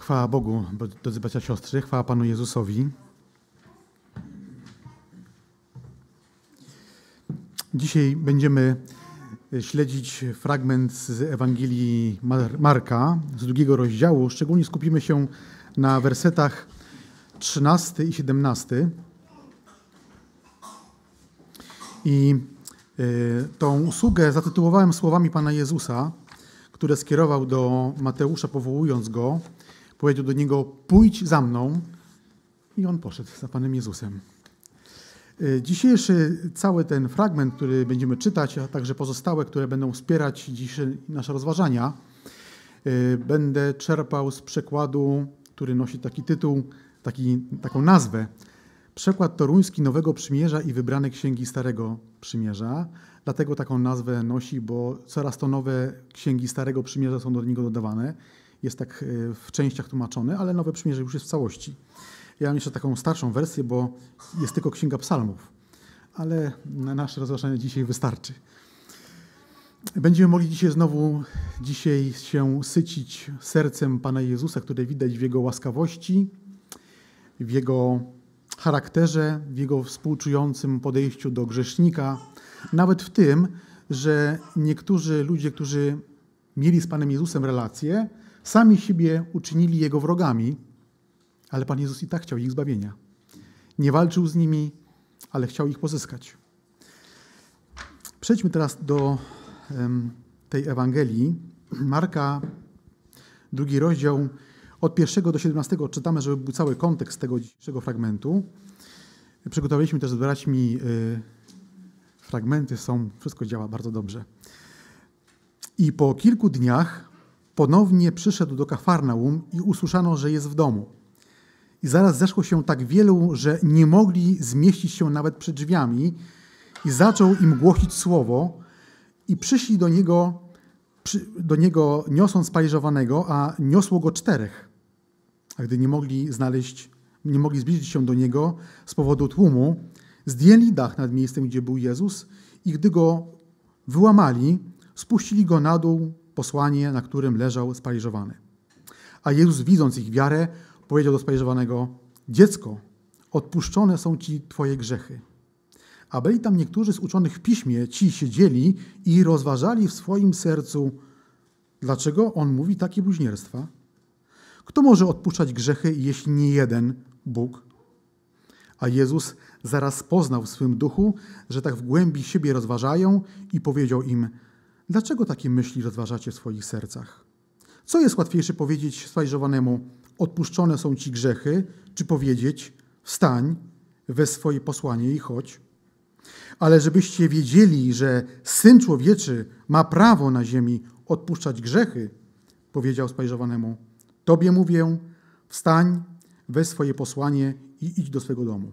Chwała Bogu, drodzy bracia siostry, chwała Panu Jezusowi. Dzisiaj będziemy śledzić fragment z Ewangelii Marka z drugiego rozdziału. Szczególnie skupimy się na wersetach 13 i 17. I e, tą usługę zatytułowałem słowami Pana Jezusa, które skierował do Mateusza, powołując go. Powiedział do niego: Pójdź za mną. I on poszedł za Panem Jezusem. E, dzisiejszy cały ten fragment, który będziemy czytać, a także pozostałe, które będą wspierać dzisiejsze nasze rozważania, e, będę czerpał z przekładu, który nosi taki tytuł, taki, taką nazwę Przekład toruński Nowego Przymierza i wybrane księgi Starego Przymierza. Dlatego taką nazwę nosi, bo coraz to nowe księgi Starego Przymierza są do niego dodawane. Jest tak e, w częściach tłumaczone, ale Nowe Przymierze już jest w całości. Ja mam jeszcze taką starszą wersję, bo jest tylko Księga Psalmów. Ale na nasze rozważanie dzisiaj wystarczy. Będziemy mogli dzisiaj znowu dzisiaj się sycić sercem Pana Jezusa, które widać w Jego łaskawości, w Jego charakterze, w jego współczującym podejściu do grzesznika, nawet w tym, że niektórzy ludzie, którzy mieli z Panem Jezusem relacje, sami siebie uczynili jego wrogami, ale Pan Jezus i tak chciał ich zbawienia. Nie walczył z nimi, ale chciał ich pozyskać. Przejdźmy teraz do tej Ewangelii. Marka, drugi rozdział, od pierwszego do 17 czytamy, żeby był cały kontekst tego dzisiejszego fragmentu. Przygotowaliśmy też z braćmi y, fragmenty, są, wszystko działa bardzo dobrze. I po kilku dniach ponownie przyszedł do Kafarnaum i usłyszano, że jest w domu. I zaraz zeszło się tak wielu, że nie mogli zmieścić się nawet przed drzwiami i zaczął im głosić słowo i przyszli do niego, do niego niosąc paraliżowanego, a niosło go czterech. A gdy nie mogli znaleźć, nie mogli zbliżyć się do niego z powodu tłumu, zdjęli dach nad miejscem, gdzie był Jezus i gdy go wyłamali, spuścili go na dół posłanie, na którym leżał spaliżowany. A Jezus, widząc ich wiarę, powiedział do spaliżowanego: Dziecko, odpuszczone są ci twoje grzechy. A byli tam niektórzy z uczonych w piśmie, ci siedzieli i rozważali w swoim sercu, dlaczego on mówi takie bluźnierstwa. Kto może odpuszczać grzechy, jeśli nie jeden Bóg? A Jezus zaraz poznał w swym duchu, że tak w głębi siebie rozważają i powiedział im: Dlaczego takie myśli rozważacie w swoich sercach? Co jest łatwiejsze powiedzieć sfajżowanemu: Odpuszczone są ci grzechy, czy powiedzieć: Wstań, we swoje posłanie i chodź? Ale żebyście wiedzieli, że syn człowieczy ma prawo na ziemi odpuszczać grzechy, powiedział spajżowanemu: Tobie mówię, wstań, weź swoje posłanie i idź do swego domu.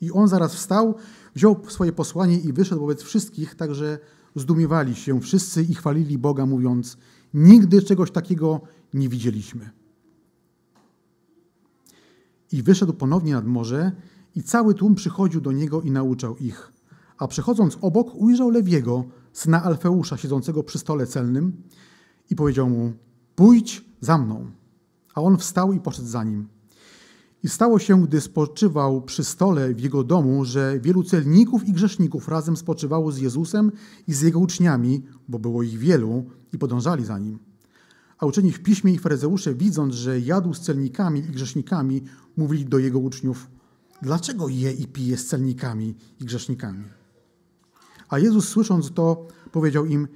I on zaraz wstał, wziął swoje posłanie i wyszedł wobec wszystkich, także zdumiewali się wszyscy i chwalili Boga, mówiąc: Nigdy czegoś takiego nie widzieliśmy. I wyszedł ponownie nad morze, i cały tłum przychodził do niego i nauczał ich. A przechodząc obok, ujrzał Lewiego, syna Alfeusza, siedzącego przy stole celnym, i powiedział mu: Pójdź za mną. A on wstał i poszedł za nim. I stało się, gdy spoczywał przy stole w jego domu, że wielu celników i grzeszników razem spoczywało z Jezusem i z jego uczniami, bo było ich wielu, i podążali za nim. A uczeni w piśmie i faryzeusze, widząc, że jadł z celnikami i grzesznikami, mówili do jego uczniów: Dlaczego je i pije z celnikami i grzesznikami? A Jezus, słysząc to, powiedział im: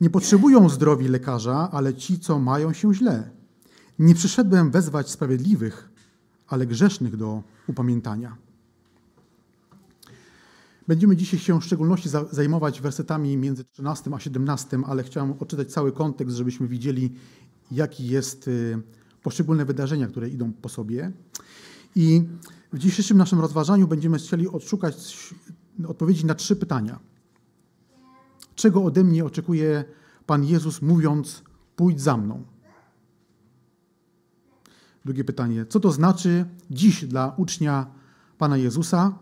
Nie potrzebują zdrowi lekarza, ale ci, co mają się źle. Nie przyszedłem wezwać sprawiedliwych, ale grzesznych do upamiętania. Będziemy dzisiaj się w szczególności zajmować wersetami między 13 a 17, ale chciałem odczytać cały kontekst, żebyśmy widzieli, jaki jest y, poszczególne wydarzenia, które idą po sobie. I w dzisiejszym naszym rozważaniu będziemy chcieli odszukać odpowiedzi na trzy pytania. Czego ode mnie oczekuje Pan Jezus, mówiąc: Pójdź za mną? Drugie pytanie. Co to znaczy dziś dla ucznia Pana Jezusa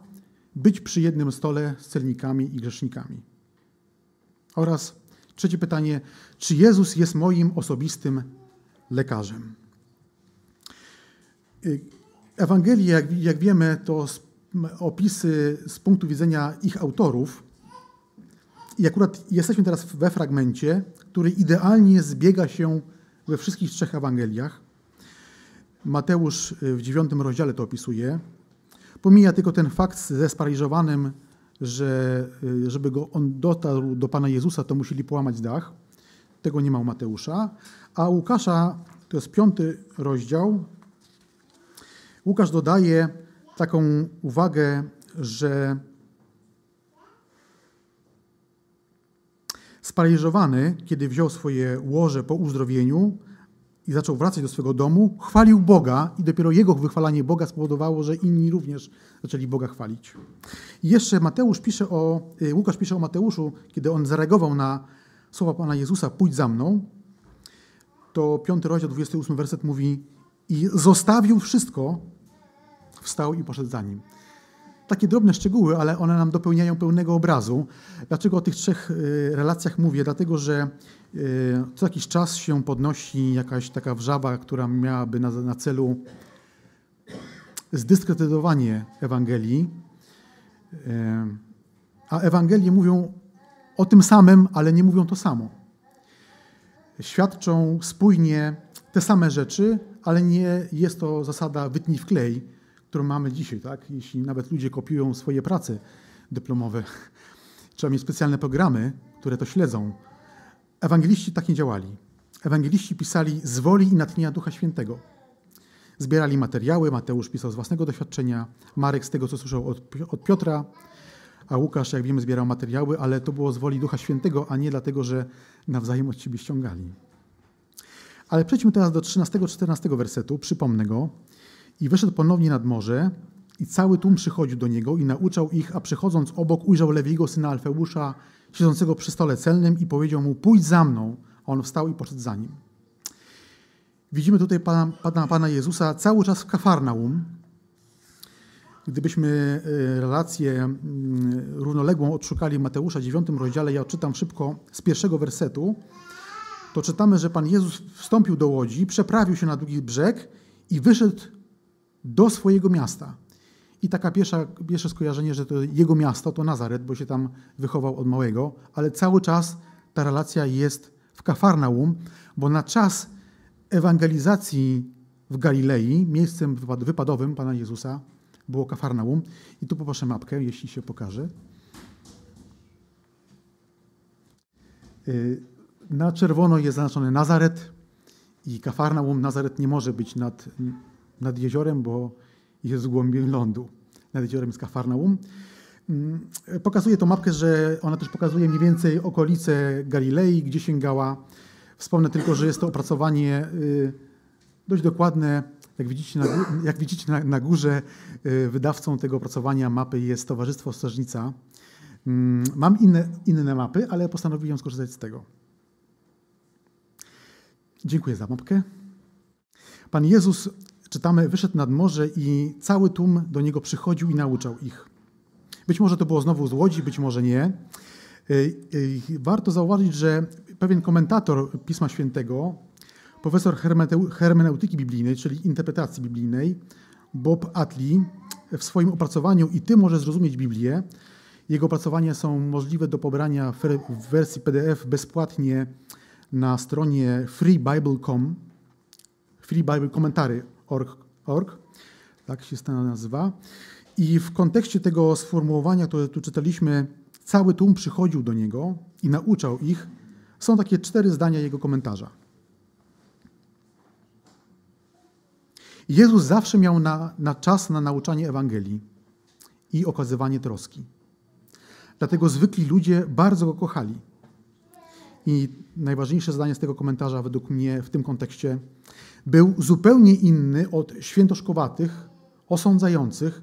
być przy jednym stole z celnikami i grzesznikami? Oraz trzecie pytanie. Czy Jezus jest moim osobistym lekarzem? Ewangelie, jak, jak wiemy, to opisy z punktu widzenia ich autorów. I akurat jesteśmy teraz we fragmencie, który idealnie zbiega się we wszystkich trzech Ewangeliach. Mateusz w dziewiątym rozdziale to opisuje. Pomija tylko ten fakt ze sparaliżowanym, że żeby go on dotarł do Pana Jezusa, to musieli połamać dach. Tego nie ma u Mateusza. A Łukasza to jest piąty rozdział. Łukasz dodaje taką uwagę, że sparaliżowany, kiedy wziął swoje łoże po uzdrowieniu i zaczął wracać do swego domu, chwalił Boga i dopiero jego wychwalanie Boga spowodowało, że inni również zaczęli Boga chwalić. I jeszcze Mateusz pisze o, y, Łukasz pisze o Mateuszu, kiedy on zareagował na słowa Pana Jezusa, pójdź za mną, to piąty rozdział, 28 werset mówi i zostawił wszystko, wstał i poszedł za nim. Takie drobne szczegóły, ale one nam dopełniają pełnego obrazu. Dlaczego o tych trzech y, relacjach mówię? Dlatego, że co jakiś czas się podnosi jakaś taka wrzawa, która miałaby na, na celu zdyskredytowanie Ewangelii. Y, a Ewangelie mówią o tym samym, ale nie mówią to samo. Świadczą spójnie te same rzeczy, ale nie jest to zasada wytnij w klej, którą mamy dzisiaj. Tak? Jeśli nawet ludzie kopiują swoje prace dyplomowe, trzeba mieć specjalne programy, które to śledzą. Ewangeliści tak nie działali. Ewangeliści pisali z woli i natchnienia Ducha Świętego. Zbierali materiały, Mateusz pisał z własnego doświadczenia, Marek z tego, co słyszał od, od Piotra, a Łukasz, jak wiemy, zbierał materiały, ale to było z woli Ducha Świętego, a nie dlatego, że nawzajem od siebie ściągali. Ale przejdźmy teraz do 13-14 wersetu, przypomnę go. I wyszedł ponownie nad morze i cały tłum przychodził do niego i nauczał ich, a przechodząc obok ujrzał Lewiego, syna Alfeusza, siedzącego przy stole celnym i powiedział mu, pójdź za mną. A on wstał i poszedł za nim. Widzimy tutaj Pana, Pana, Pana Jezusa cały czas w Kafarnaum, Gdybyśmy e, relację mm, równoległą odszukali w Mateusza 9 rozdziale, ja odczytam szybko z pierwszego wersetu, to czytamy, że Pan Jezus wstąpił do łodzi, przeprawił się na drugi brzeg i wyszedł do swojego miasta. I taka pierwsza, pierwsze skojarzenie, że to jego miasto to Nazaret, bo się tam wychował od małego, ale cały czas ta relacja jest w Kafarnaum, bo na czas ewangelizacji w Galilei, miejscem wypadowym Pana Jezusa, było Kafarnaum. I tu poproszę mapkę, jeśli się pokaże. Y, na czerwono jest zaznaczony Nazaret i Kafarnaum. Nazaret nie może być nad, nad jeziorem, bo jest w głębi lądu. Nad jeziorem jest Kafarnaum. Mm, pokazuje to mapkę, że ona też pokazuje mniej więcej okolice Galilei, gdzie sięgała. Wspomnę tylko, że jest to opracowanie y, dość dokładne jak widzicie na, jak widzicie na, na górze, y, wydawcą tego opracowania mapy jest Towarzystwo Strażnica. Mm, mam inne, inne mapy, ale postanowiłem skorzystać z tego. Dziękuję za mapkę. Pan Jezus, czytamy, wyszedł nad morze i cały tłum do niego przychodził i nauczał ich. Być może to było znowu z łodzi, być może nie. Y, y, warto zauważyć, że pewien komentator Pisma Świętego profesor hermeneutyki biblijnej, czyli interpretacji biblijnej, Bob Atlee, w swoim opracowaniu I Ty możesz zrozumieć Biblię. Jego opracowania są możliwe do pobrania w wersji PDF bezpłatnie na stronie freebible.com, freebiblekomentary.org, tak się to nazywa. I w kontekście tego sformułowania, które tu czytaliśmy, cały tłum przychodził do niego i nauczał ich. Są takie cztery zdania jego komentarza. Jezus zawsze miał na, na czas na nauczanie Ewangelii i okazywanie troski. Dlatego zwykli ludzie bardzo go kochali. I najważniejsze zdanie z tego komentarza, według mnie w tym kontekście, był zupełnie inny od świętoszkowatych, osądzających,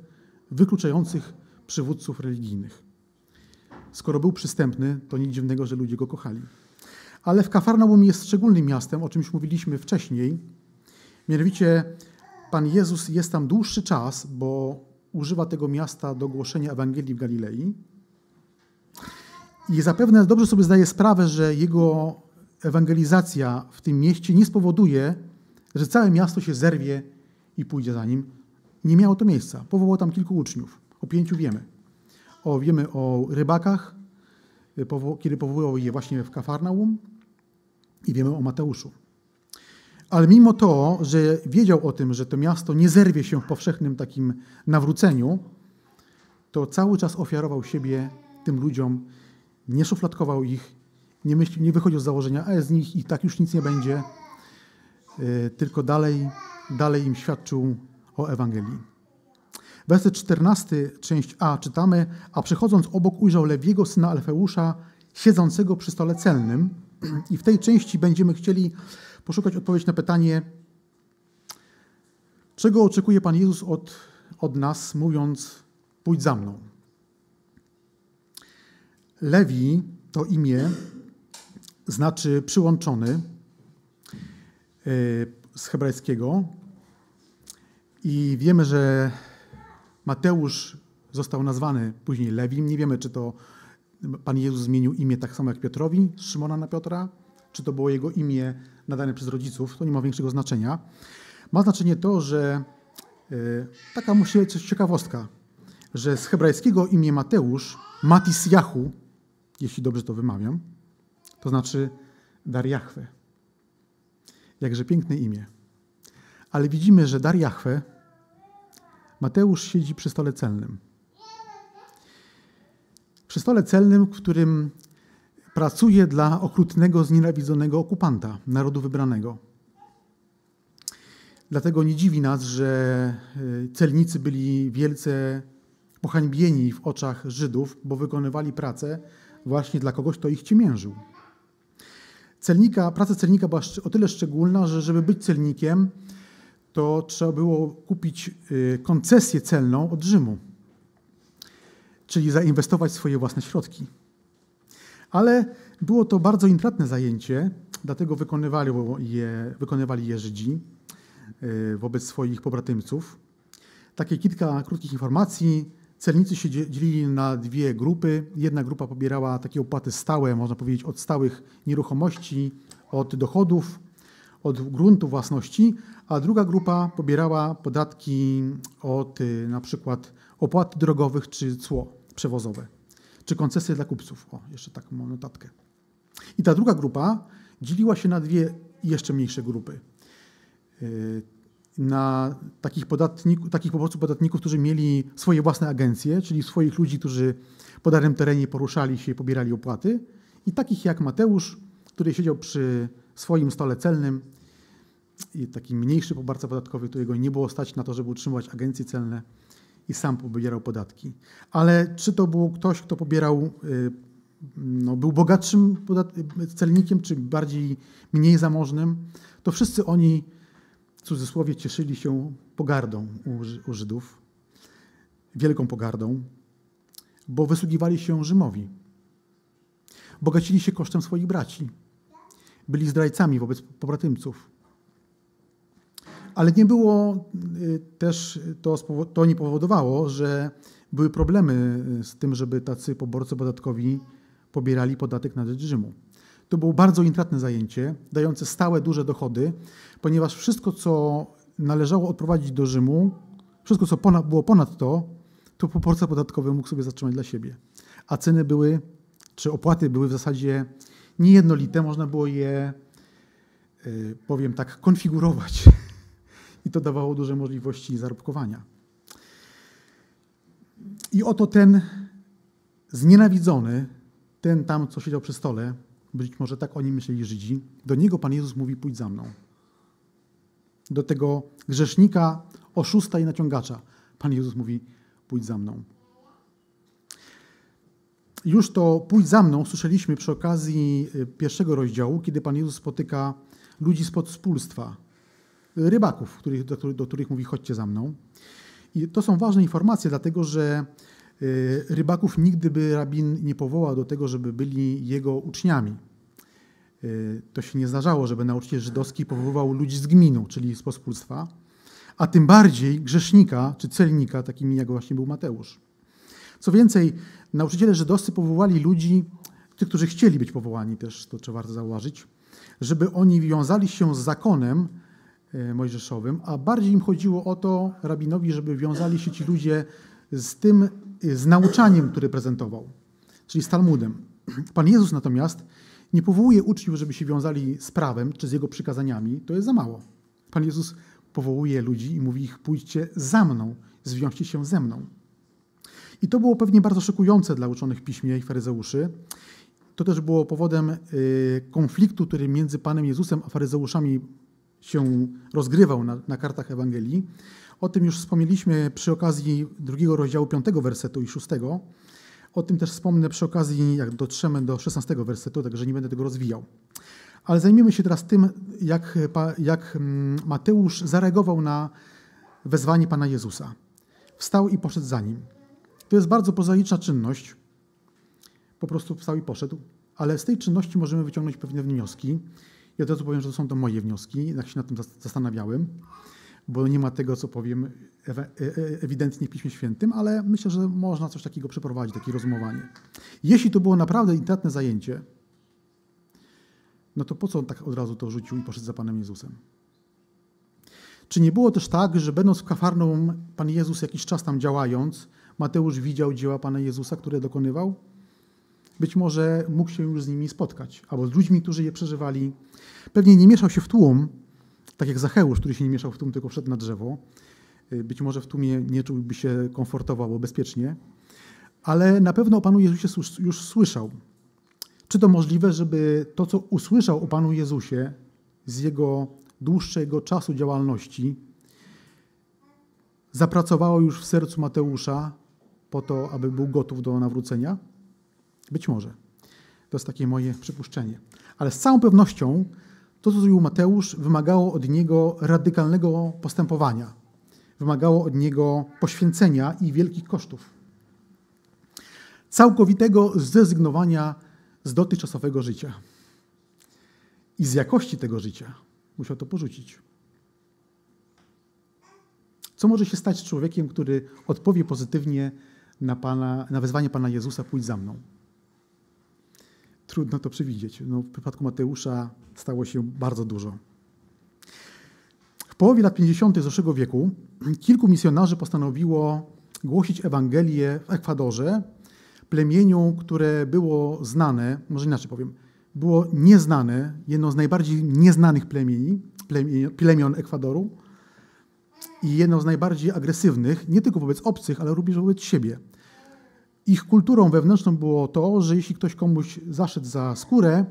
wykluczających przywódców religijnych. Skoro był przystępny, to nic dziwnego, że ludzie go kochali. Ale w Kafarnaum jest szczególnym miastem, o czym już mówiliśmy wcześniej. Mianowicie Pan Jezus jest tam dłuższy czas, bo używa tego miasta do głoszenia Ewangelii w Galilei. I zapewne dobrze sobie zdaje sprawę, że jego ewangelizacja w tym mieście nie spowoduje, że całe miasto się zerwie i pójdzie za nim. Nie miało to miejsca. Powołał tam kilku uczniów. O pięciu wiemy. O, wiemy o rybakach, kiedy powoływał je właśnie w Kafarnaum i wiemy o Mateuszu. Ale mimo to, że wiedział o tym, że to miasto nie zerwie się w powszechnym takim nawróceniu, to cały czas ofiarował siebie tym ludziom, nie szufladkował ich, nie, myśli, nie wychodził z założenia, a z nich i tak już nic nie będzie, e, tylko dalej, dalej im świadczył o Ewangelii. Werset 14, część A czytamy, a przechodząc obok ujrzał Lewiego, syna Alfeusza, siedzącego przy stole celnym. I w tej części będziemy chcieli poszukać odpowiedzi na pytanie, czego oczekuje Pan Jezus od, od nas, mówiąc, pójdź za mną. Lewi to imię znaczy przyłączony e, z hebrajskiego. I wiemy, że Mateusz został nazwany później Lewim. Nie wiemy, czy to Pan Jezus zmienił imię tak samo jak Piotrowi, z Szymona na Piotra, czy to było jego imię nadane przez rodziców. To nie ma większego znaczenia. Ma znaczenie to, że e, taka musi coś ciekawostka, że z hebrajskiego imię Mateusz, Matis Jahu, jeśli dobrze to wymawiam, to znaczy dar Jahwe. Jakże piękne imię. Ale widzimy, że dar Jahwe, Mateusz siedzi przy stole celnym. Przy stole celnym, w którym pracuje dla okrutnego, znienawidzonego okupanta, narodu wybranego. Dlatego nie dziwi nas, że e, celnicy byli wielce pohańbieni w oczach Żydów, bo wykonywali pracę właśnie dla kogoś, kto ich ciemiężył. Celnika, praca celnika była o tyle szczególna, że żeby być celnikiem, to trzeba było kupić y, koncesję celną od Rzymu, czyli zainwestować swoje własne środki. Ale było to bardzo intratne zajęcie, dlatego wykonywali je, wykonywali je Żydzi y, wobec swoich pobratymców. Takie kilka krótkich informacji. Celnicy się dzielili na dwie grupy. Jedna grupa pobierała takie opłaty stałe, można powiedzieć, od stałych nieruchomości, od dochodów, od gruntu własności, a druga grupa pobierała podatki od y, na przykład opłat drogowych czy cło przewozowe, czy koncesje dla kupców. O, jeszcze taką mam notatkę. I ta druga grupa dzieliła się na dwie jeszcze mniejsze grupy. Na takich, podatników, takich po prostu podatników, którzy mieli swoje własne agencje, czyli swoich ludzi, którzy po danym terenie poruszali się i pobierali opłaty, i takich jak Mateusz, który siedział przy swoim stole celnym, i taki mniejszy pobarca podatkowy, którego nie było stać na to, żeby utrzymywać agencje celne. I sam pobierał podatki. Ale czy to był ktoś, kto pobierał, y, no, był bogatszym celnikiem, czy bardziej mniej zamożnym, to wszyscy oni cudzysłowie cieszyli się pogardą u, Żydów, wielką pogardą, bo wysługiwali się Rzymowi. Bogacili się kosztem swoich braci. Byli zdrajcami wobec pobratymców. Ale nie było y, też, to, to nie powodowało, że były problemy z tym, żeby tacy poborcy podatkowi pobierali podatek na rzecz Rzymu. To było bardzo intratne zajęcie, dające stałe, duże dochody, ponieważ wszystko, co należało odprowadzić do Rzymu, wszystko, co ponad, było ponad to, to poborca podatkowy mógł sobie zatrzymać dla siebie. A ceny były, czy opłaty były w zasadzie niejednolite, można było je, y, powiem tak, konfigurować i to dawało duże możliwości zarobkowania. I oto ten znienawidzony, ten tam, co siedział przy stole, być może tak oni myśleli Żydzi, do niego Pan Jezus mówi: Pójdź za mną. Do tego grzesznika, oszusta i naciągacza. Pan Jezus mówi: Pójdź za mną. Już to pójdź za mną słyszeliśmy przy okazji y, pierwszego rozdziału, kiedy Pan Jezus spotyka ludzi z podspólstwa, rybaków, do, których mówi chodźcie za mną. I to są ważne informacje, dlatego że rybaków nigdy by rabin nie powołał do tego, żeby byli jego uczniami. Y, to się nie zdarzało, żeby nauczyciel żydowski powoływał ludzi z gminu, czyli z pospólstwa, a tym bardziej grzesznika czy celnika, takimi jak właśnie był Mateusz. Co więcej, nauczyciele żydowscy powołali ludzi, tych, którzy chcieli być powołani też, to trzeba warto zauważyć, żeby oni wiązali się z zakonem, e, mojżeszowym, a bardziej im chodziło o to, rabinowi, żeby wiązali się ci ludzie z tym, z nauczaniem, które prezentował, czyli z Talmudem. Pan Jezus natomiast nie powołuje uczniów, żeby się wiązali z prawem czy z jego przykazaniami. To jest za mało. Pan Jezus powołuje ludzi i mówi ich: pójdźcie za mną, zwiążcie się ze mną. I to było pewnie bardzo szokujące dla uczonych piśmie i faryzeuszy. To też było powodem y, konfliktu, który między Panem Jezusem a faryzeuszami się rozgrywał na, na kartach Ewangelii. O tym już wspomnieliśmy przy okazji drugiego rozdziału, piątego wersetu i szóstego. O tym też wspomnę przy okazji, jak dotrzemy do szesnastego wersetu, także nie będę tego rozwijał. Ale zajmiemy się teraz tym, jak, jak mm, Mateusz zareagował na wezwanie Pana Jezusa. Wstał i poszedł za nim. To jest bardzo prozaiczna czynność. Po prostu wstał i poszedł. Ale z tej czynności możemy wyciągnąć pewne wnioski. Ja od razu powiem, że to są to moje wnioski, jak się nad tym zastanawiałem, bo nie ma tego, co powiem e, e, ewidentnie w Piśmie Świętym, ale myślę, że można coś takiego przeprowadzić, takie rozumowanie. Jeśli to było naprawdę intratne zajęcie, no to po co on tak od razu to rzucił i poszedł za Panem Jezusem? Czy nie było też tak, że będąc w Kafarną, Pan Jezus jakiś czas tam działając, Mateusz widział dzieła Pana Jezusa, które dokonywał? Być może mógł się już z nimi spotkać, albo z ludźmi, którzy je przeżywali. Pewnie nie mieszał się w tłum, tak jak Zacheusz, który się nie mieszał w tłum, tylko wszedł na drzewo. Być może w tłumie nie czułby się komfortowo albo bezpiecznie, ale na pewno o Panu Jezusie już słyszał. Czy to możliwe, żeby to, co usłyszał o Panu Jezusie z jego dłuższego czasu działalności, zapracowało już w sercu Mateusza po to, aby był gotów do nawrócenia? Być może. To jest takie moje przypuszczenie. Ale z całą pewnością to, co zrobił Mateusz, wymagało od niego radykalnego postępowania. Wymagało od niego poświęcenia i wielkich kosztów. Całkowitego zrezygnowania z dotychczasowego życia i z jakości tego życia. Musiał to porzucić. Co może się stać z człowiekiem, który odpowie pozytywnie na, Pana, na wezwanie Pana Jezusa, pójdź za mną? Trudno to przewidzieć. No, w przypadku Mateusza stało się bardzo dużo. W połowie lat 50. zeszłego wieku kilku misjonarzy postanowiło głosić Ewangelię w Ekwadorze, plemieniu, które było znane, może inaczej powiem, było nieznane, jedno z najbardziej nieznanych plemieni, plemion Ekwadoru i jedno z najbardziej agresywnych, nie tylko wobec obcych, ale również wobec siebie. Ich kulturą wewnętrzną było to, że jeśli ktoś komuś zaszedł za skórę,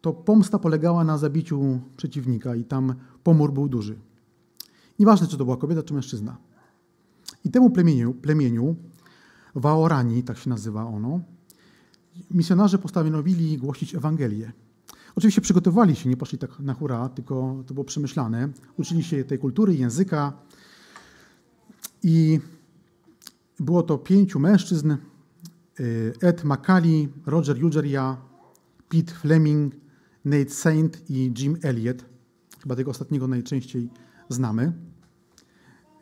to pomsta polegała na zabiciu przeciwnika i tam pomór był duży. Nieważne, czy to była kobieta, czy mężczyzna. I temu plemieniu, plemieniu Waorani, tak się nazywa ono, misjonarze postanowili głosić Ewangelię. Oczywiście przygotowali się, nie poszli tak na hura, tylko to było przemyślane. Uczyli się tej kultury, języka i było to pięciu mężczyzn, Ed McCallie, Roger Jugeria, Pete Fleming, Nate Saint i Jim Elliot. Chyba tego ostatniego najczęściej znamy.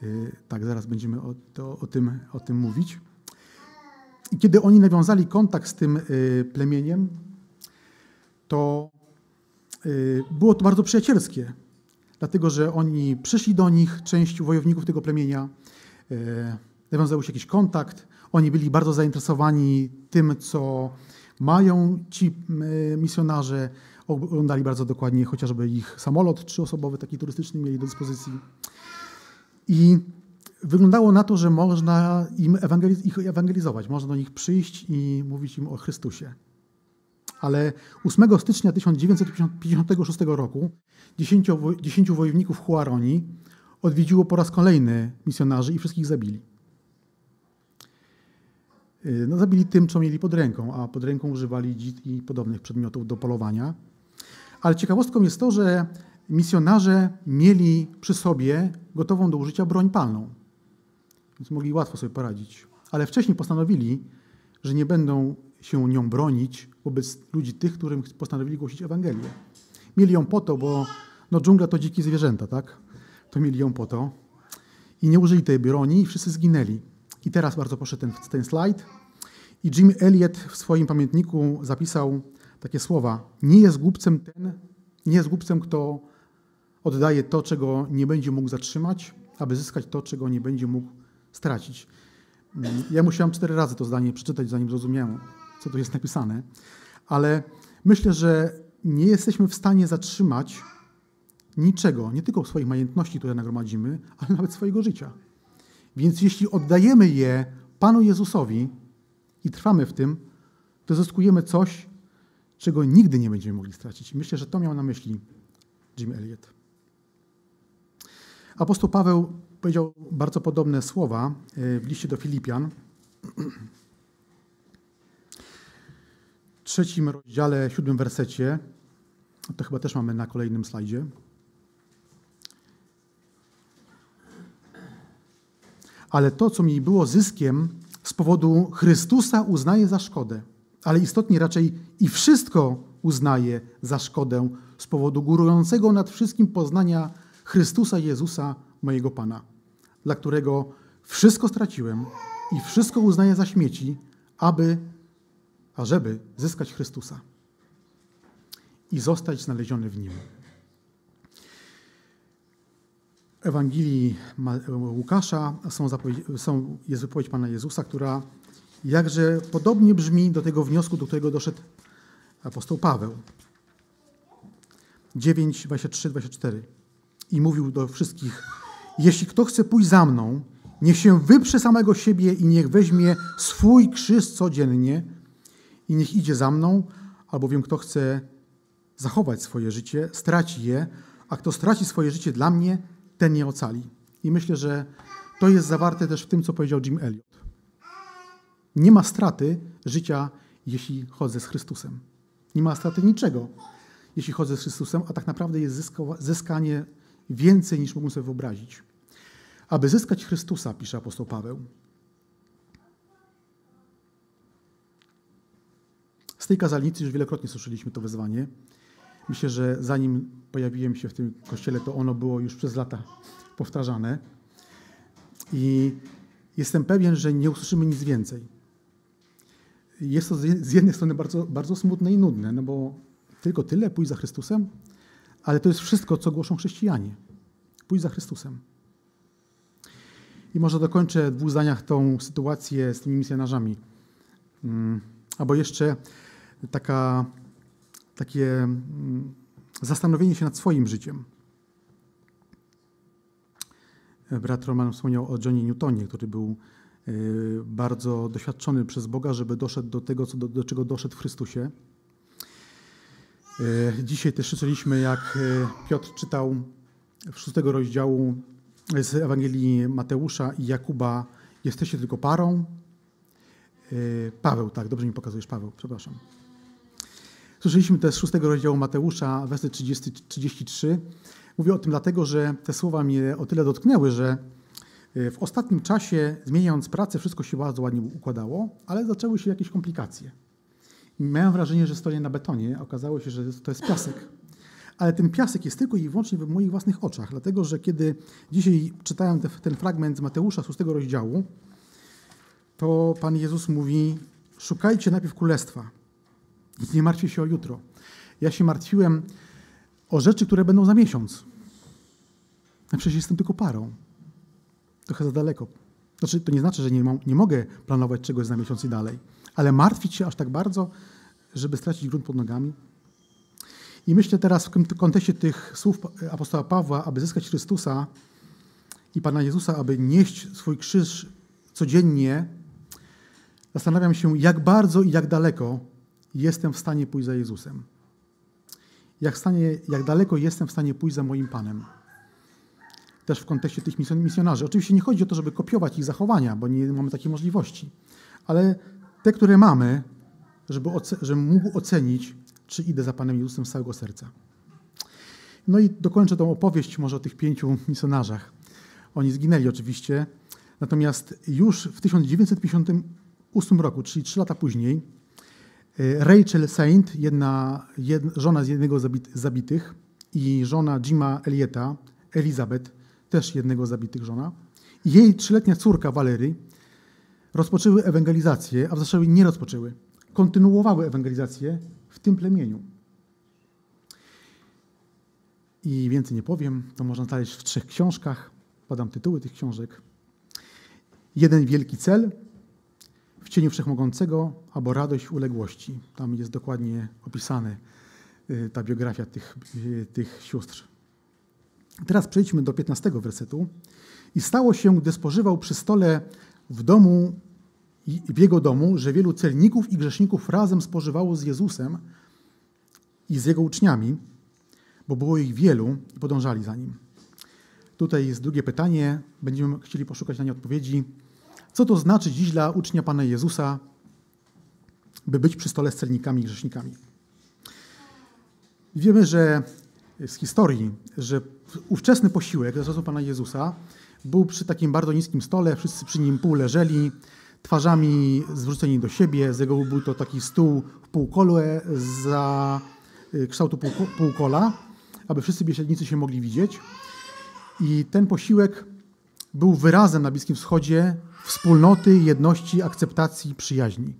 Y, tak, zaraz będziemy o, to, o, tym, o tym mówić. I kiedy oni nawiązali kontakt z tym y, plemieniem, to y, było to bardzo przyjacielskie, dlatego że oni przyszli do nich, część wojowników tego plemienia, y, nawiązał się jakiś kontakt, oni byli bardzo zainteresowani tym, co mają ci misjonarze, oglądali bardzo dokładnie chociażby ich samolot trzyosobowy, taki turystyczny mieli do dyspozycji. I wyglądało na to, że można im ewangeliz ich ewangelizować, można do nich przyjść i mówić im o Chrystusie. Ale 8 stycznia 1956 roku dziesięciu, wojowników Huaroni odwiedziło po raz kolejny misjonarzy i wszystkich zabili. Y, no, zabili tym, co mieli pod ręką, a pod ręką używali dzit i podobnych przedmiotów do polowania. Ale ciekawostką jest to, że misjonarze mieli przy sobie gotową do użycia broń palną więc mogli łatwo sobie poradzić. Ale wcześniej postanowili, że nie będą się nią bronić wobec ludzi tych, którym postanowili głosić Ewangelię. Mieli ją po to, bo no, dżungla to dzikie zwierzęta, tak? To mieli ją po to. I nie użyli tej broni i wszyscy zginęli. I teraz bardzo proszę ten, ten slajd. I Jim Elliot w swoim pamiętniku zapisał takie słowa. Nie jest głupcem ten, nie jest głupcem, kto oddaje to, czego nie będzie mógł zatrzymać, aby zyskać to, czego nie będzie mógł stracić. Mm, ja musiałem cztery razy to zdanie przeczytać, zanim zrozumiałem, co tu jest napisane, ale myślę, że nie jesteśmy w stanie zatrzymać niczego, nie tylko swoich majątności, które nagromadzimy, ale nawet swojego życia. Więc jeśli oddajemy je Panu Jezusowi i trwamy w tym, to zyskujemy coś, czego nigdy nie będziemy mogli stracić. Myślę, że to miał na myśli Jim Elliot. Apostoł Paweł powiedział bardzo podobne słowa e, w liście do Filipian. W trzecim rozdziale, siódmym wersecie, to chyba też mamy na kolejnym slajdzie. Ale to, co mi było zyskiem z powodu Chrystusa, uznaję za szkodę. Ale istotnie raczej i wszystko uznaję za szkodę z powodu górującego nad wszystkim poznania Chrystusa Jezusa, mojego Pana, dla którego wszystko straciłem i wszystko uznaję za śmieci, aby, ażeby zyskać Chrystusa i zostać znaleziony w Nim. Ewangelii Łukasza są, są, jest wypowiedź Pana Jezusa, która jakże podobnie brzmi do tego wniosku, do którego doszedł apostoł Paweł. 9, 23, 24. I mówił do wszystkich, jeśli kto chce pójść za mną, niech się wyprze samego siebie i niech weźmie swój krzyż codziennie i niech idzie za mną, albowiem kto chce zachować swoje życie, straci je, a kto straci swoje życie dla mnie, ten je ocali. I myślę, że to jest zawarte też w tym, co powiedział Jim Elliot. Nie ma straty życia, jeśli chodzę z Chrystusem. Nie ma straty niczego, jeśli chodzę z Chrystusem, a tak naprawdę jest zyskanie więcej niż mógłbym sobie wyobrazić. Aby zyskać Chrystusa, pisze apostoł Paweł, z tej kazalnicy już wielokrotnie słyszeliśmy to wezwanie. Myślę, że zanim pojawiłem się w tym kościele, to ono było już przez lata powtarzane. I jestem pewien, że nie usłyszymy nic więcej. Jest to z jednej strony bardzo, bardzo smutne i nudne, no bo tylko tyle, pójść za Chrystusem, ale to jest wszystko, co głoszą chrześcijanie. Pójść za Chrystusem. I może dokończę w dwóch zdaniach tą sytuację z tymi misjonarzami. Mm, albo jeszcze taka, takie mm, zastanowienie się nad swoim życiem. Brat Roman wspomniał o Johnie Newtonie, który był y, bardzo doświadczony przez Boga, żeby doszedł do tego, do, do czego doszedł w Chrystusie. Y, dzisiaj też słyszeliśmy, jak Piotr czytał w szóstego rozdziału z Ewangelii Mateusza i Jakuba jesteście tylko parą. Paweł, tak, dobrze mi pokazujesz, Paweł, przepraszam. Słyszeliśmy też z szóstego rozdziału Mateusza, werset 30, 33. Mówię o tym dlatego, że te słowa mnie o tyle dotknęły, że e, w ostatnim czasie, zmieniając pracę, wszystko się bardzo ładnie układało, ale zaczęły się jakieś komplikacje. Miałem wrażenie, że stoję na betonie, okazało się, że to jest piasek. Ale ten piasek jest tylko i wyłącznie w moich własnych oczach, dlatego że kiedy dzisiaj czytałem te, ten fragment z Mateusza, szóstego rozdziału, to Pan Jezus mówi: Szukajcie najpierw królestwa nie martwcie się o jutro. Ja się martwiłem o rzeczy, które będą za miesiąc. A przecież jestem tylko parą. Trochę za daleko. Znaczy, to nie znaczy, że nie, mam, nie mogę planować czegoś za miesiąc i dalej, ale martwić się aż tak bardzo, żeby stracić grunt pod nogami. I myślę teraz w kontekście tych słów apostoła Pawła, aby zyskać Chrystusa i Pana Jezusa, aby nieść swój krzyż codziennie, zastanawiam się, jak bardzo i jak daleko jestem w stanie pójść za Jezusem. Jak, stanie, jak daleko jestem w stanie pójść za moim Panem. Też w kontekście tych misjonarzy. Oczywiście nie chodzi o to, żeby kopiować ich zachowania, bo nie mamy takiej możliwości. Ale te, które mamy, żeby, żebym mógł ocenić, czy idę za Panem Jezusem z całego serca. No i dokończę tą opowieść może o tych pięciu misjonarzach. Oni zginęli oczywiście, natomiast już w 1958 roku, czyli trzy lata później, Rachel Saint, jedna, jedna, żona z jednego z zabitych i żona Jima Elieta, Elizabeth, też jednego z zabitych żona, i jej trzyletnia córka Valery rozpoczęły ewangelizację, a w zasadzie nie rozpoczęły, kontynuowały ewangelizację w tym plemieniu. I więcej nie powiem, to można znaleźć w trzech książkach. Podam tytuły tych książek. Jeden wielki cel w cieniu wszechmogącego albo radość uległości. Tam jest dokładnie opisane y, ta biografia tych, y, tych sióstr. Teraz przejdźmy do 15 wersetu. I stało się, gdy spożywał przy stole w domu w jego domu, że wielu celników i grzeszników razem spożywało z Jezusem i z jego uczniami, bo było ich wielu i podążali za nim. Tutaj jest drugie pytanie, będziemy chcieli poszukać na nie odpowiedzi. Co to znaczy dziś dla ucznia Pana Jezusa, by być przy stole z celnikami i grzesznikami? Wiemy, że z historii, że ówczesny posiłek za czasów Pana Jezusa był przy takim bardzo niskim stole, wszyscy przy nim pół leżeli, twarzami zwróceni do siebie. Z jego był to taki stół w półkole za y, kształtu półkola, aby wszyscy biesiadnicy się mogli widzieć. I ten posiłek był wyrazem na Bliskim Wschodzie wspólnoty, jedności, akceptacji, przyjaźni.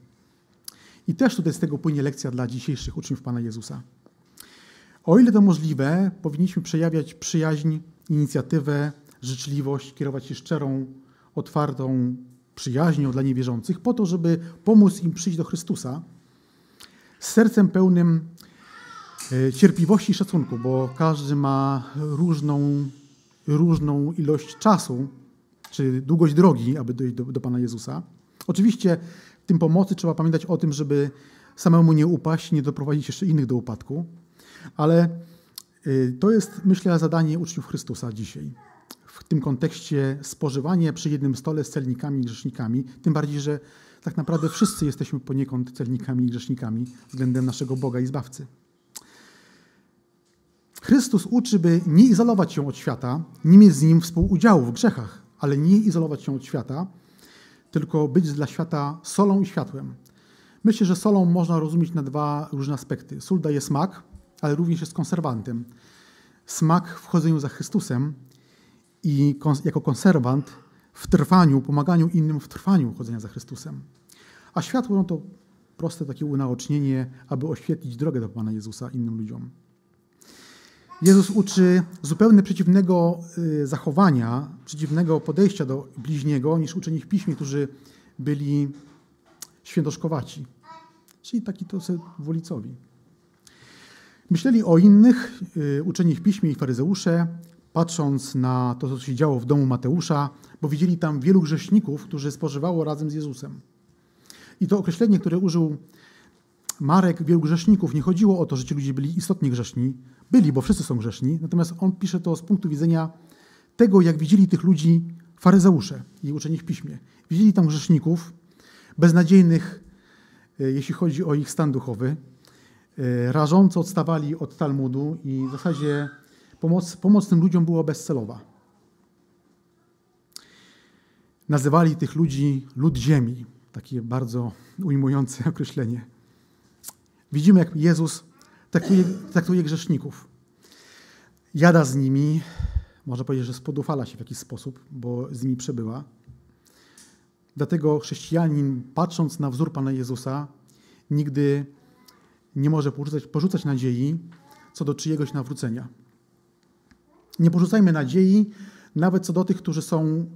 I też tutaj z tego płynie lekcja dla dzisiejszych uczniów Pana Jezusa. O ile to możliwe, powinniśmy przejawiać przyjaźń, inicjatywę, życzliwość, kierować się szczerą, otwartą przyjaźnią dla niewierzących, po to, żeby pomóc im przyjść do Chrystusa z sercem pełnym e, cierpliwości i szacunku, bo każdy ma różną, różną ilość czasu, czy długość drogi, aby dojść do, do Pana Jezusa. Oczywiście w tym pomocy trzeba pamiętać o tym, żeby samemu nie upaść, nie doprowadzić jeszcze innych do upadku, ale e, to jest, myślę, zadanie uczniów Chrystusa dzisiaj w tym kontekście spożywanie przy jednym stole z celnikami i grzesznikami, tym bardziej, że tak naprawdę wszyscy jesteśmy poniekąd celnikami i grzesznikami względem naszego Boga i Zbawcy. Chrystus uczy, by nie izolować się od świata, nie mieć z nim współudziału w grzechach, ale nie izolować się od świata, tylko być dla świata solą i światłem. Myślę, że solą można rozumieć na dwa różne aspekty. Sól daje smak, ale również jest konserwantem. Smak w chodzeniu za Chrystusem i jako konserwant w trwaniu, pomaganiu innym w trwaniu chodzenia za Chrystusem. A światło no to proste takie unaocznienie, aby oświetlić drogę do Pana Jezusa innym ludziom. Jezus uczy zupełnie przeciwnego y, zachowania, przeciwnego podejścia do bliźniego niż uczeni w piśmie, którzy byli świętoszkowaci, czyli taki to wolicowi. Myśleli o innych, y, uczeni w piśmie i faryzeusze, patrząc na to, co się działo w domu Mateusza, bo widzieli tam wielu grzeszników, którzy spożywało razem z Jezusem. I to określenie, które użył Marek, wielu grzeszników, nie chodziło o to, że ci ludzie byli istotnie grzeszni. Byli, bo wszyscy są grzeszni. Natomiast on pisze to z punktu widzenia tego, jak widzieli tych ludzi faryzeusze i uczeni w piśmie. Widzieli tam grzeszników, beznadziejnych, e, jeśli chodzi o ich stan duchowy, e, rażąco odstawali od Talmudu i w zasadzie Pomoc, pomoc tym ludziom była bezcelowa. Nazywali tych ludzi lud ziemi. Takie bardzo ujmujące określenie. Widzimy, jak Jezus traktuje, traktuje grzeszników. Jada z nimi, można powiedzieć, że spodufala się w jakiś sposób, bo z nimi przebyła. Dlatego chrześcijanin, patrząc na wzór Pana Jezusa, nigdy nie może porzucać, porzucać nadziei co do czyjegoś nawrócenia. Nie porzucajmy nadziei nawet co do tych, którzy są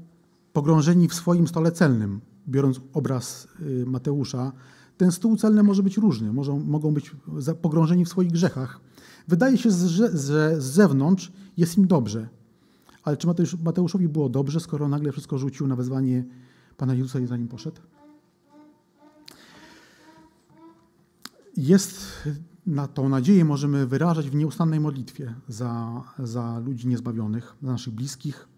pogrążeni w swoim stole celnym. Biorąc obraz y, Mateusza, ten stół celny może być różny, może, mogą być pogrążeni w swoich grzechach. Wydaje się, że z zewnątrz jest im dobrze. Ale czy Mateuszowi było dobrze, skoro nagle wszystko rzucił na wezwanie Pana Jezusa i za nim poszedł? Jest na tą nadzieję możemy wyrażać w nieustannej modlitwie za, za ludzi niezbawionych, za naszych bliskich,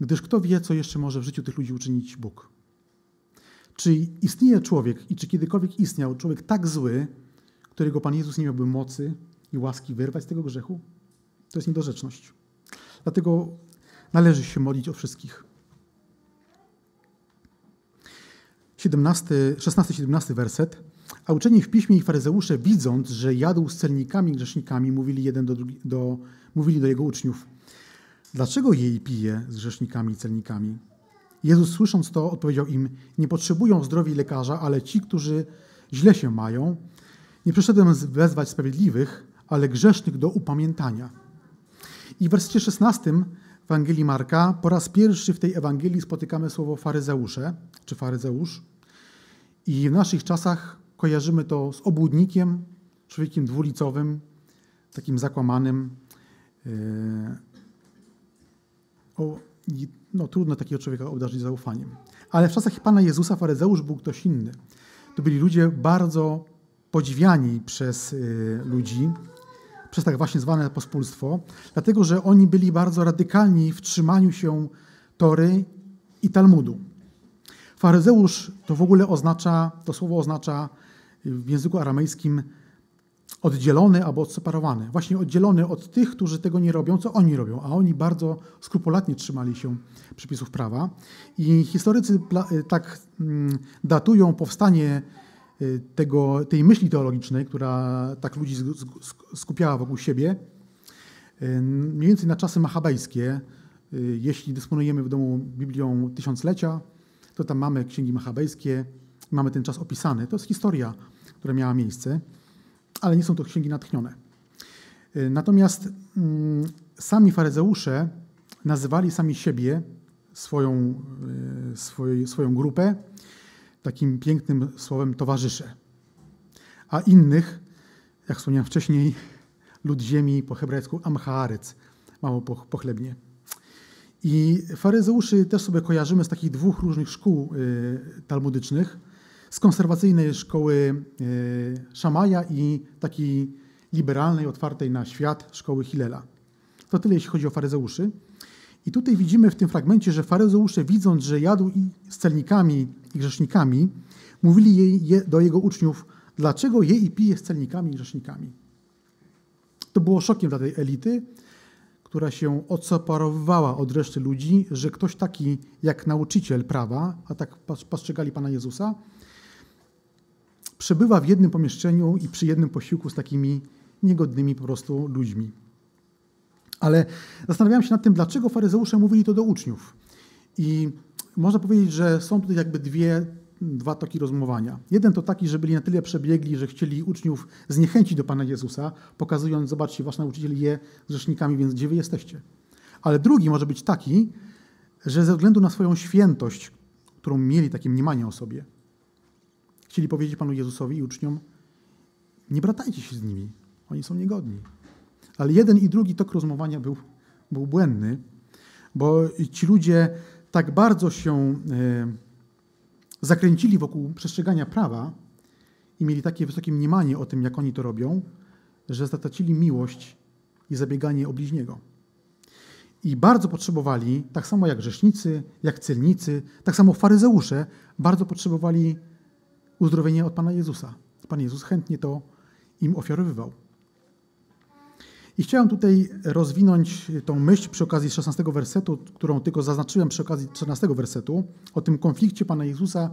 gdyż kto wie, co jeszcze może w życiu tych ludzi uczynić Bóg. Czy istnieje człowiek i czy kiedykolwiek istniał człowiek tak zły, którego Pan Jezus nie miałby mocy i łaski wyrwać z tego grzechu? To jest niedorzeczność. Dlatego należy się modlić o wszystkich. 16-17 werset. A uczeni w piśmie i faryzeusze, widząc, że jadł z celnikami i grzesznikami, mówili jeden do, drugi, do, mówili do jego uczniów: Dlaczego je i pije z grzesznikami i celnikami? Jezus, słysząc to, odpowiedział im: Nie potrzebują zdrowi lekarza, ale ci, którzy źle się mają. Nie przyszedłem wezwać sprawiedliwych, ale grzesznych do upamiętania. I w wersecie 16 Ewangelii Marka po raz pierwszy w tej Ewangelii spotykamy słowo faryzeusze czy faryzeusz. I w naszych czasach kojarzymy to z obłudnikiem, człowiekiem dwulicowym, takim zakłamanym. Yy, o, no, trudno takiego człowieka obdarzyć zaufaniem. Ale w czasach Pana Jezusa faryzeusz był ktoś inny. To byli ludzie bardzo podziwiani przez yy, ludzi, przez tak właśnie zwane pospólstwo, dlatego że oni byli bardzo radykalni w trzymaniu się Tory i Talmudu. Faryzeusz to w ogóle oznacza, to słowo oznacza w języku aramejskim oddzielony albo odseparowany. Właśnie oddzielony od tych, którzy tego nie robią, co oni robią, a oni bardzo skrupulatnie trzymali się przepisów prawa. I historycy tak mm, datują powstanie y, tego, tej myśli teologicznej, która tak ludzi skupiała wokół siebie, y, mniej więcej na czasy machabejskie. Y, jeśli dysponujemy w domu Biblią Tysiąclecia, to tam mamy księgi machabejskie, mamy ten czas opisany. To jest historia, która miała miejsce, ale nie są to księgi natchnione. Y, natomiast mm, sami faryzeusze nazywali sami siebie, swoją, y, swoj, swoją grupę, takim pięknym słowem towarzysze. A innych, jak wspomniałem wcześniej, lud ziemi po hebrajsku amchaarec, mało pochlebnie. I faryzeuszy też sobie kojarzymy z takich dwóch różnych szkół y, talmudycznych. Z konserwacyjnej szkoły y, Szamaja i takiej liberalnej, otwartej na świat szkoły Hilela. To tyle, jeśli chodzi o faryzeuszy. I tutaj widzimy w tym fragmencie, że faryzeusze, widząc, że jadł z celnikami i grzesznikami, mówili jej, do jego uczniów, dlaczego je i pije z celnikami i grzesznikami. To było szokiem dla tej elity, która się odseparowywała od reszty ludzi, że ktoś taki jak nauczyciel prawa, a tak postrzegali Pana Jezusa, przebywa w jednym pomieszczeniu i przy jednym posiłku z takimi niegodnymi po prostu ludźmi. Ale zastanawiałem się nad tym, dlaczego faryzeusze mówili to do uczniów. I można powiedzieć, że są tutaj jakby dwie dwa toki rozumowania. Jeden to taki, że byli na tyle przebiegli, że chcieli uczniów zniechęcić do Pana Jezusa, pokazując, zobaczcie, wasz nauczyciel je grzesznikami, więc gdzie wy jesteście? Ale drugi może być taki, że ze względu na swoją świętość, którą mieli takie mniemanie o sobie, chcieli powiedzieć Panu Jezusowi i uczniom, nie bratajcie się z nimi, oni są niegodni. Ale jeden i drugi tok rozumowania był, był błędny, bo ci ludzie tak bardzo się e, zakręcili wokół przestrzegania prawa i mieli takie wysokie mniemanie o tym, jak oni to robią, że zatracili miłość i zabieganie o bliźniego. I bardzo potrzebowali, tak samo jak grzesznicy, jak celnicy, tak samo faryzeusze, bardzo potrzebowali uzdrowienia od Pana Jezusa. Pan Jezus chętnie to im ofiarowywał. I chciałem tutaj rozwinąć tą myśl przy okazji 16 wersetu, którą tylko zaznaczyłem przy okazji 14 wersetu, o tym konflikcie Pana Jezusa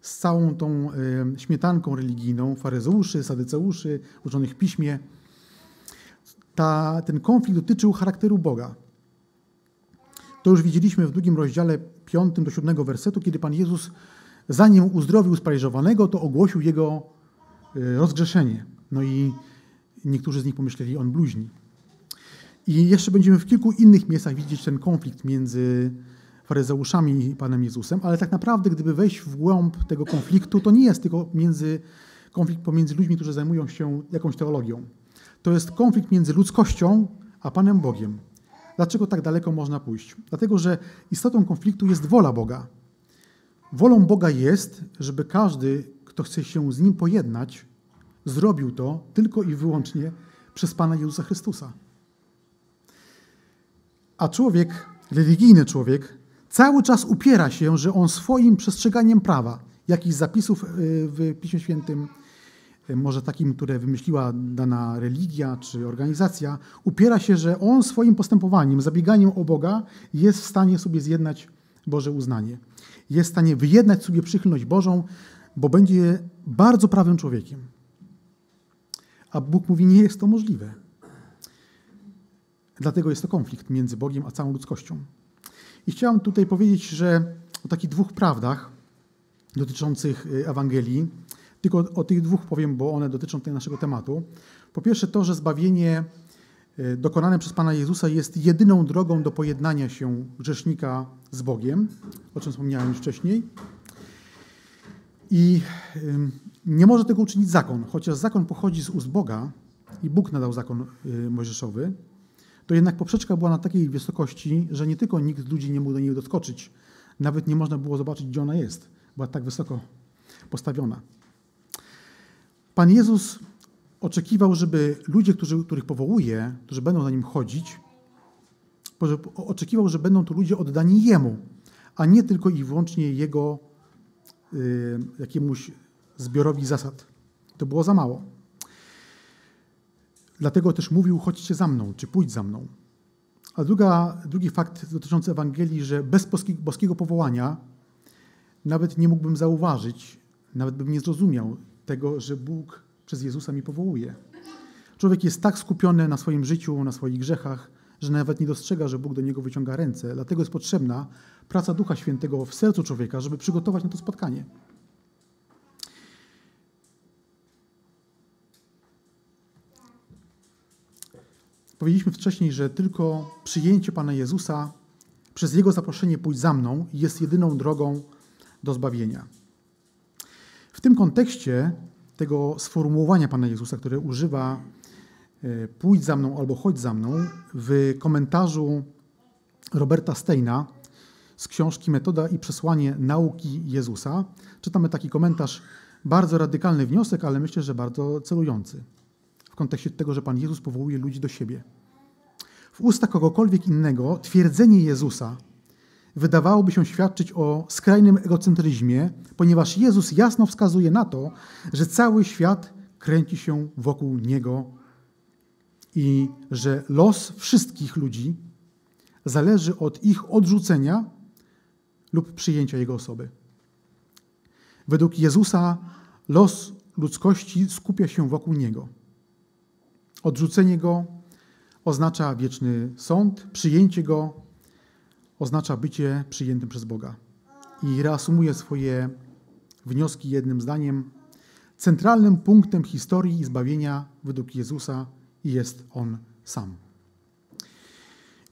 z całą tą śmietanką religijną, faryzeuszy, sadyceuszy, uczonych piśmie. Ta, ten konflikt dotyczył charakteru Boga. To już widzieliśmy w drugim rozdziale 5 do 7 wersetu, kiedy Pan Jezus, zanim uzdrowił sparaliżowanego, to ogłosił jego e, rozgrzeszenie. No i niektórzy z nich pomyśleli, on bluźni. I jeszcze będziemy w kilku innych miejscach widzieć ten konflikt między faryzeuszami i Panem Jezusem, ale tak naprawdę, gdyby wejść w głąb tego konfliktu, to nie jest tylko między, konflikt pomiędzy ludźmi, którzy zajmują się jakąś teologią. To jest konflikt między ludzkością a Panem Bogiem. Dlaczego tak daleko można pójść? Dlatego, że istotą konfliktu jest wola Boga. Wolą Boga jest, żeby każdy, kto chce się z Nim pojednać, zrobił to tylko i wyłącznie przez Pana Jezusa Chrystusa. A człowiek, religijny człowiek, cały czas upiera się, że on swoim przestrzeganiem prawa, jakichś zapisów y, w Piśmie Świętym, y, może takim, które wymyśliła dana religia czy organizacja, upiera się, że on swoim postępowaniem, zabieganiem o Boga jest w stanie sobie zjednać Boże uznanie. Jest w stanie wyjednać sobie przychylność Bożą, bo będzie bardzo prawym człowiekiem. A Bóg mówi, nie jest to możliwe. Dlatego jest to konflikt między Bogiem a całą ludzkością. I chciałem tutaj powiedzieć, że o takich dwóch prawdach dotyczących y, Ewangelii, tylko o tych dwóch powiem, bo one dotyczą tutaj naszego tematu. Po pierwsze to, że zbawienie dokonane przez Pana Jezusa jest jedyną drogą do pojednania się grzesznika z Bogiem, o czym wspomniałem już wcześniej. I nie może tego uczynić zakon, chociaż zakon pochodzi z ust Boga i Bóg nadał zakon y, mojżeszowy, to jednak poprzeczka była na takiej wysokości, że nie tylko nikt z ludzi nie mógł do niej doskoczyć, nawet nie można było zobaczyć, gdzie ona jest. Była tak wysoko postawiona. Pan Jezus oczekiwał, żeby ludzie, którzy, których powołuje, którzy będą za nim chodzić, oczekiwał, że będą to ludzie oddani Jemu, a nie tylko i wyłącznie Jego y, jakiemuś zbiorowi zasad. To było za mało. Dlatego też mówił, chodźcie za mną, czy pójdź za mną. A druga, drugi fakt dotyczący Ewangelii, że bez boskiego powołania nawet nie mógłbym zauważyć, nawet bym nie zrozumiał tego, że Bóg przez Jezusa mi powołuje. Człowiek jest tak skupiony na swoim życiu, na swoich grzechach, że nawet nie dostrzega, że Bóg do niego wyciąga ręce. Dlatego jest potrzebna praca Ducha Świętego w sercu człowieka, żeby przygotować na to spotkanie. Powiedzieliśmy wcześniej, że tylko przyjęcie Pana Jezusa przez Jego zaproszenie pójść za mną jest jedyną drogą do zbawienia. W tym kontekście tego sformułowania Pana Jezusa, które używa e, pójdź za mną albo chodź za mną, w komentarzu Roberta Steina z książki Metoda i przesłanie nauki Jezusa czytamy taki komentarz, bardzo radykalny wniosek, ale myślę, że bardzo celujący w kontekście tego, że Pan Jezus powołuje ludzi do siebie. W ustach kogokolwiek innego twierdzenie Jezusa wydawałoby się świadczyć o skrajnym egocentryzmie, ponieważ Jezus jasno wskazuje na to, że cały świat kręci się wokół Niego i że los wszystkich ludzi zależy od ich odrzucenia lub przyjęcia Jego osoby. Według Jezusa los ludzkości skupia się wokół Niego. Odrzucenie Go oznacza wieczny sąd, przyjęcie Go oznacza bycie przyjętym przez Boga. I reasumuję swoje wnioski jednym zdaniem. Centralnym punktem historii i zbawienia według Jezusa jest On sam.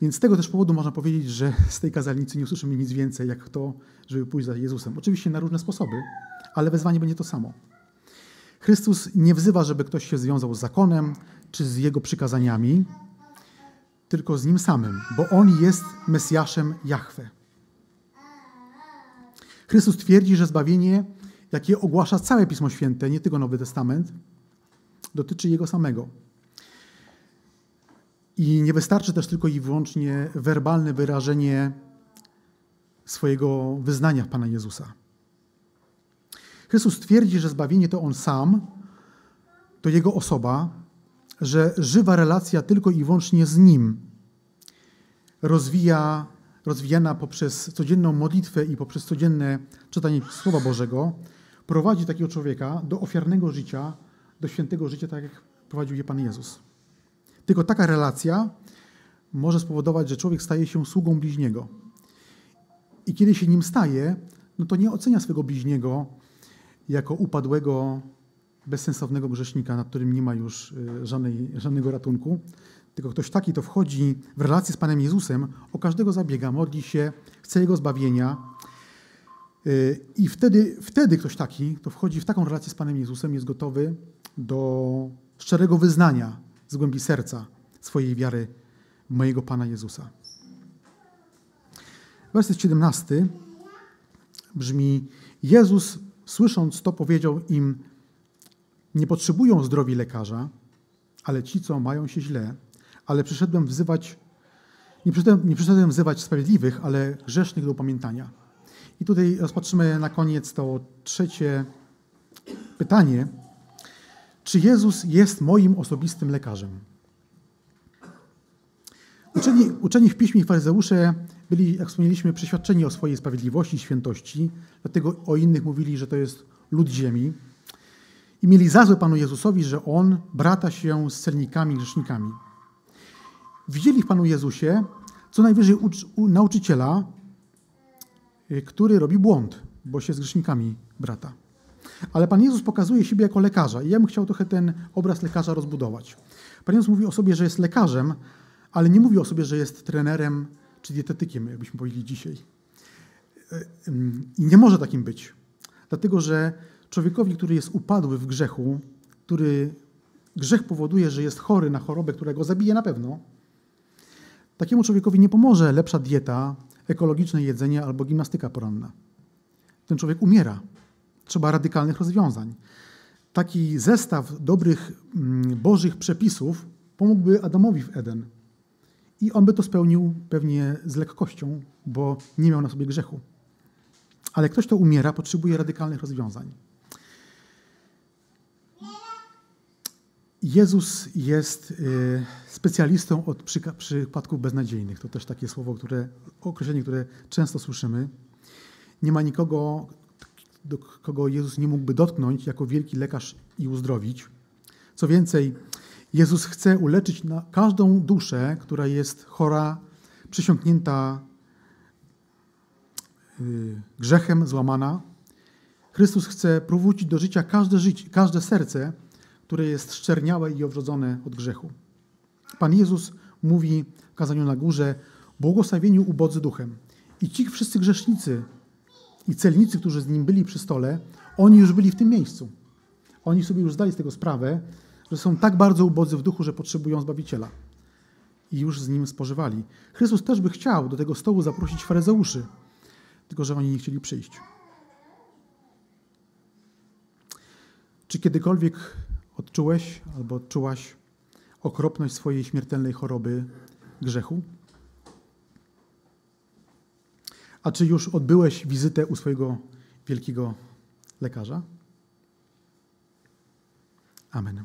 Więc z tego też powodu można powiedzieć, że z tej kazalnicy nie usłyszymy nic więcej, jak to, żeby pójść za Jezusem. Oczywiście na różne sposoby, ale wezwanie będzie to samo. Chrystus nie wzywa, żeby ktoś się związał z zakonem czy z jego przykazaniami, tylko z nim samym, bo on jest Mesjaszem Jahwe. Chrystus twierdzi, że zbawienie, jakie ogłasza całe Pismo Święte, nie tylko Nowy Testament, dotyczy Jego samego. I nie wystarczy też tylko i wyłącznie werbalne wyrażenie swojego wyznania w Pana Jezusa. Chrystus twierdzi, że zbawienie to On sam, to Jego osoba, że żywa relacja tylko i wyłącznie z Nim rozwija, rozwijana poprzez codzienną modlitwę i poprzez codzienne czytanie Słowa Bożego, prowadzi takiego człowieka do ofiarnego życia, do świętego życia, tak jak prowadził je Pan Jezus. Tylko taka relacja może spowodować, że człowiek staje się sługą bliźniego. I kiedy się nim staje, no to nie ocenia swego bliźniego jako upadłego, bezsensownego grzesznika, nad którym nie ma już y, żadnej, żadnego ratunku, tylko ktoś taki to wchodzi w relację z Panem Jezusem, o każdego zabiega, modli się, chce Jego zbawienia. Y, I wtedy, wtedy ktoś taki, to wchodzi w taką relację z Panem Jezusem, jest gotowy do szczerego wyznania z głębi serca swojej wiary mojego Pana Jezusa. Werset 17 brzmi: Jezus, słysząc to, powiedział im: Nie potrzebują zdrowi lekarza, ale ci, co mają się źle ale przyszedłem wzywać, nie przyszedłem, nie przyszedłem wzywać sprawiedliwych, ale grzesznych do upamiętania. I tutaj rozpatrzymy na koniec to trzecie pytanie. Czy Jezus jest moim osobistym lekarzem? Uczeni, uczeni w piśmie i faryzeusze byli, jak wspomnieliśmy, przeświadczeni o swojej sprawiedliwości i świętości, dlatego o innych mówili, że to jest lud ziemi. I mieli za złe Panu Jezusowi, że On brata się z celnikami grzesznikami. Widzieli w Panu Jezusie co najwyżej nauczyciela, y, który robi błąd, bo się z grzesznikami brata. Ale Pan Jezus pokazuje siebie jako lekarza i ja bym chciał trochę ten obraz lekarza rozbudować. Pan Jezus mówi o sobie, że jest lekarzem, ale nie mówi o sobie, że jest trenerem czy dietetykiem, jakbyśmy powiedzieli dzisiaj. I nie może takim być. Dlatego, że człowiekowi, który jest upadły w grzechu, który grzech powoduje, że jest chory na chorobę, która go zabije na pewno, takiemu człowiekowi nie pomoże lepsza dieta, ekologiczne jedzenie albo gimnastyka poranna. Ten człowiek umiera. Trzeba radykalnych rozwiązań. Taki zestaw dobrych, mm, bożych przepisów pomógłby Adamowi w Eden. I on by to spełnił pewnie z lekkością, bo nie miał na sobie grzechu. Ale ktoś, kto umiera, potrzebuje radykalnych rozwiązań. Jezus jest y, specjalistą od przypadków beznadziejnych. To też takie słowo, które, określenie, które często słyszymy. Nie ma nikogo, do kogo Jezus nie mógłby dotknąć jako wielki lekarz i uzdrowić. Co więcej, Jezus chce uleczyć każdą duszę, która jest chora, przysiągnięta y, grzechem, złamana. Chrystus chce powrócić do życia każde, życie, każde serce, które jest szczerniałe i obrzodzone od grzechu. Pan Jezus mówi w kazaniu na górze, błogosławieniu ubodzy duchem. I ci wszyscy grzesznicy i celnicy, którzy z nim byli przy stole, oni już byli w tym miejscu. Oni sobie już zdali z tego sprawę, że są tak bardzo ubodzy w duchu, że potrzebują Zbawiciela. I już z nim spożywali. Chrystus też by chciał do tego stołu zaprosić faryzeuszy, tylko że oni nie chcieli przyjść. Czy kiedykolwiek odczułeś albo odczułaś okropność swojej śmiertelnej choroby grzechu? A czy już odbyłeś wizytę u swojego wielkiego lekarza? Amen.